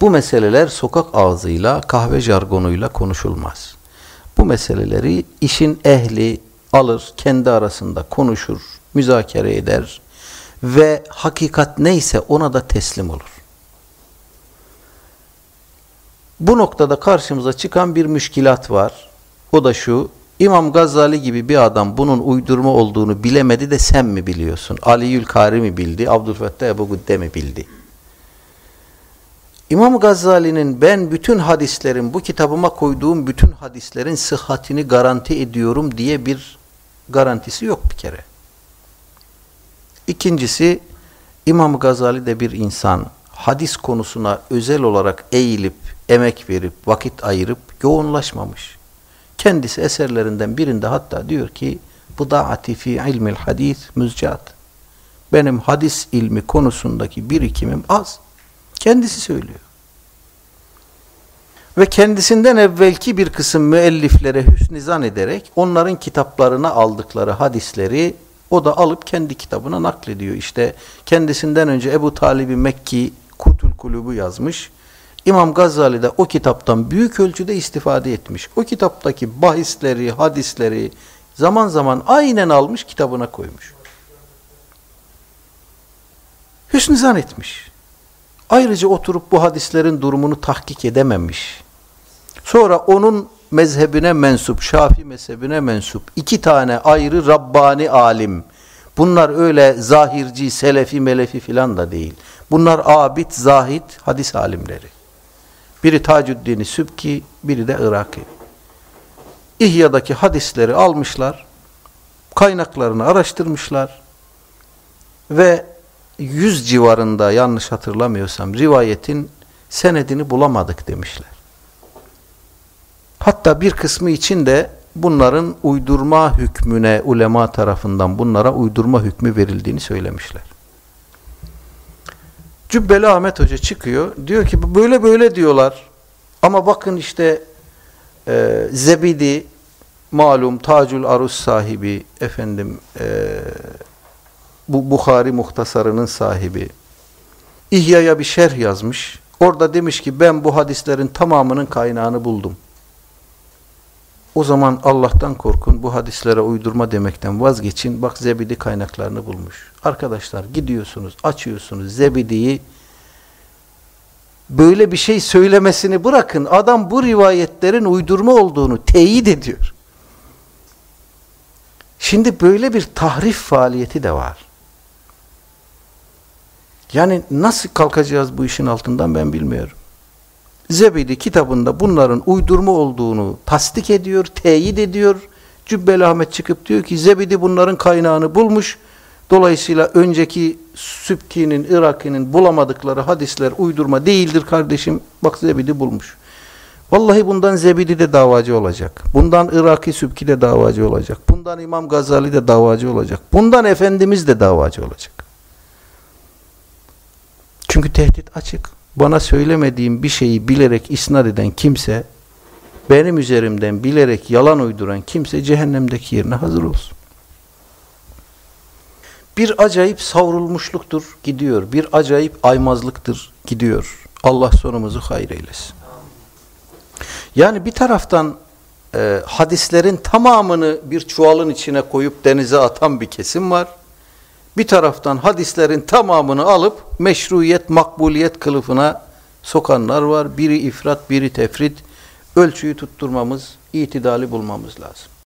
Bu meseleler sokak ağzıyla, kahve jargonuyla konuşulmaz. Bu meseleleri işin ehli alır, kendi arasında konuşur, müzakere eder ve hakikat neyse ona da teslim olur. Bu noktada karşımıza çıkan bir müşkilat var. O da şu, İmam Gazali gibi bir adam bunun uydurma olduğunu bilemedi de sen mi biliyorsun? Ali Yülkari mi bildi? Abdülfettah Ebu Güdde mi bildi? İmam Gazali'nin ben bütün hadislerin, bu kitabıma koyduğum bütün hadislerin sıhhatini garanti ediyorum diye bir garantisi yok bir kere. İkincisi, İmam Gazali de bir insan hadis konusuna özel olarak eğilip, emek verip, vakit ayırıp yoğunlaşmamış. Kendisi eserlerinden birinde hatta diyor ki, bu daati fi ilmil hadis müzcat. Benim hadis ilmi konusundaki birikimim az. Kendisi söylüyor. Ve kendisinden evvelki bir kısım müelliflere hüsnizan ederek onların kitaplarına aldıkları hadisleri o da alıp kendi kitabına naklediyor. İşte kendisinden önce Ebu Talib-i Mekki Kutul Kulübü yazmış. İmam Gazali de o kitaptan büyük ölçüde istifade etmiş. O kitaptaki bahisleri, hadisleri zaman zaman aynen almış kitabına koymuş. Hüsnü etmiş. Ayrıca oturup bu hadislerin durumunu tahkik edememiş. Sonra onun mezhebine mensup, Şafi mezhebine mensup iki tane ayrı Rabbani alim. Bunlar öyle zahirci, selefi, melefi filan da değil. Bunlar abid, zahid, hadis alimleri. Biri Tacuddin Sübki, biri de Iraki. İhya'daki hadisleri almışlar, kaynaklarını araştırmışlar ve yüz civarında yanlış hatırlamıyorsam rivayetin senedini bulamadık demişler. Hatta bir kısmı için de bunların uydurma hükmüne ulema tarafından bunlara uydurma hükmü verildiğini söylemişler. Cübbeli Ahmet Hoca çıkıyor. Diyor ki böyle böyle diyorlar. Ama bakın işte e, Zebidi malum Tacül Arus sahibi efendim e, bu Bukhari muhtasarının sahibi İhya'ya bir şerh yazmış. Orada demiş ki ben bu hadislerin tamamının kaynağını buldum. O zaman Allah'tan korkun, bu hadislere uydurma demekten vazgeçin. Bak zebidi kaynaklarını bulmuş. Arkadaşlar gidiyorsunuz, açıyorsunuz zebidiyi. Böyle bir şey söylemesini bırakın. Adam bu rivayetlerin uydurma olduğunu teyit ediyor. Şimdi böyle bir tahrif faaliyeti de var. Yani nasıl kalkacağız bu işin altından ben bilmiyorum. Zebidi kitabında bunların uydurma olduğunu tasdik ediyor, teyit ediyor. Cübbeli Ahmet çıkıp diyor ki Zebidi bunların kaynağını bulmuş. Dolayısıyla önceki Sübki'nin, Iraki'nin bulamadıkları hadisler uydurma değildir kardeşim. Bak Zebidi bulmuş. Vallahi bundan Zebidi de davacı olacak. Bundan Iraki Sübki de davacı olacak. Bundan İmam Gazali de davacı olacak. Bundan Efendimiz de davacı olacak. Çünkü tehdit açık bana söylemediğim bir şeyi bilerek isnat eden kimse, benim üzerimden bilerek yalan uyduran kimse cehennemdeki yerine hazır olsun. Bir acayip savrulmuşluktur, gidiyor. Bir acayip aymazlıktır, gidiyor. Allah sonumuzu hayır eylesin. Yani bir taraftan e, hadislerin tamamını bir çuvalın içine koyup denize atan bir kesim var. Bir taraftan hadislerin tamamını alıp meşruiyet, makbuliyet kılıfına sokanlar var. Biri ifrat, biri tefrit. Ölçüyü tutturmamız, itidali bulmamız lazım.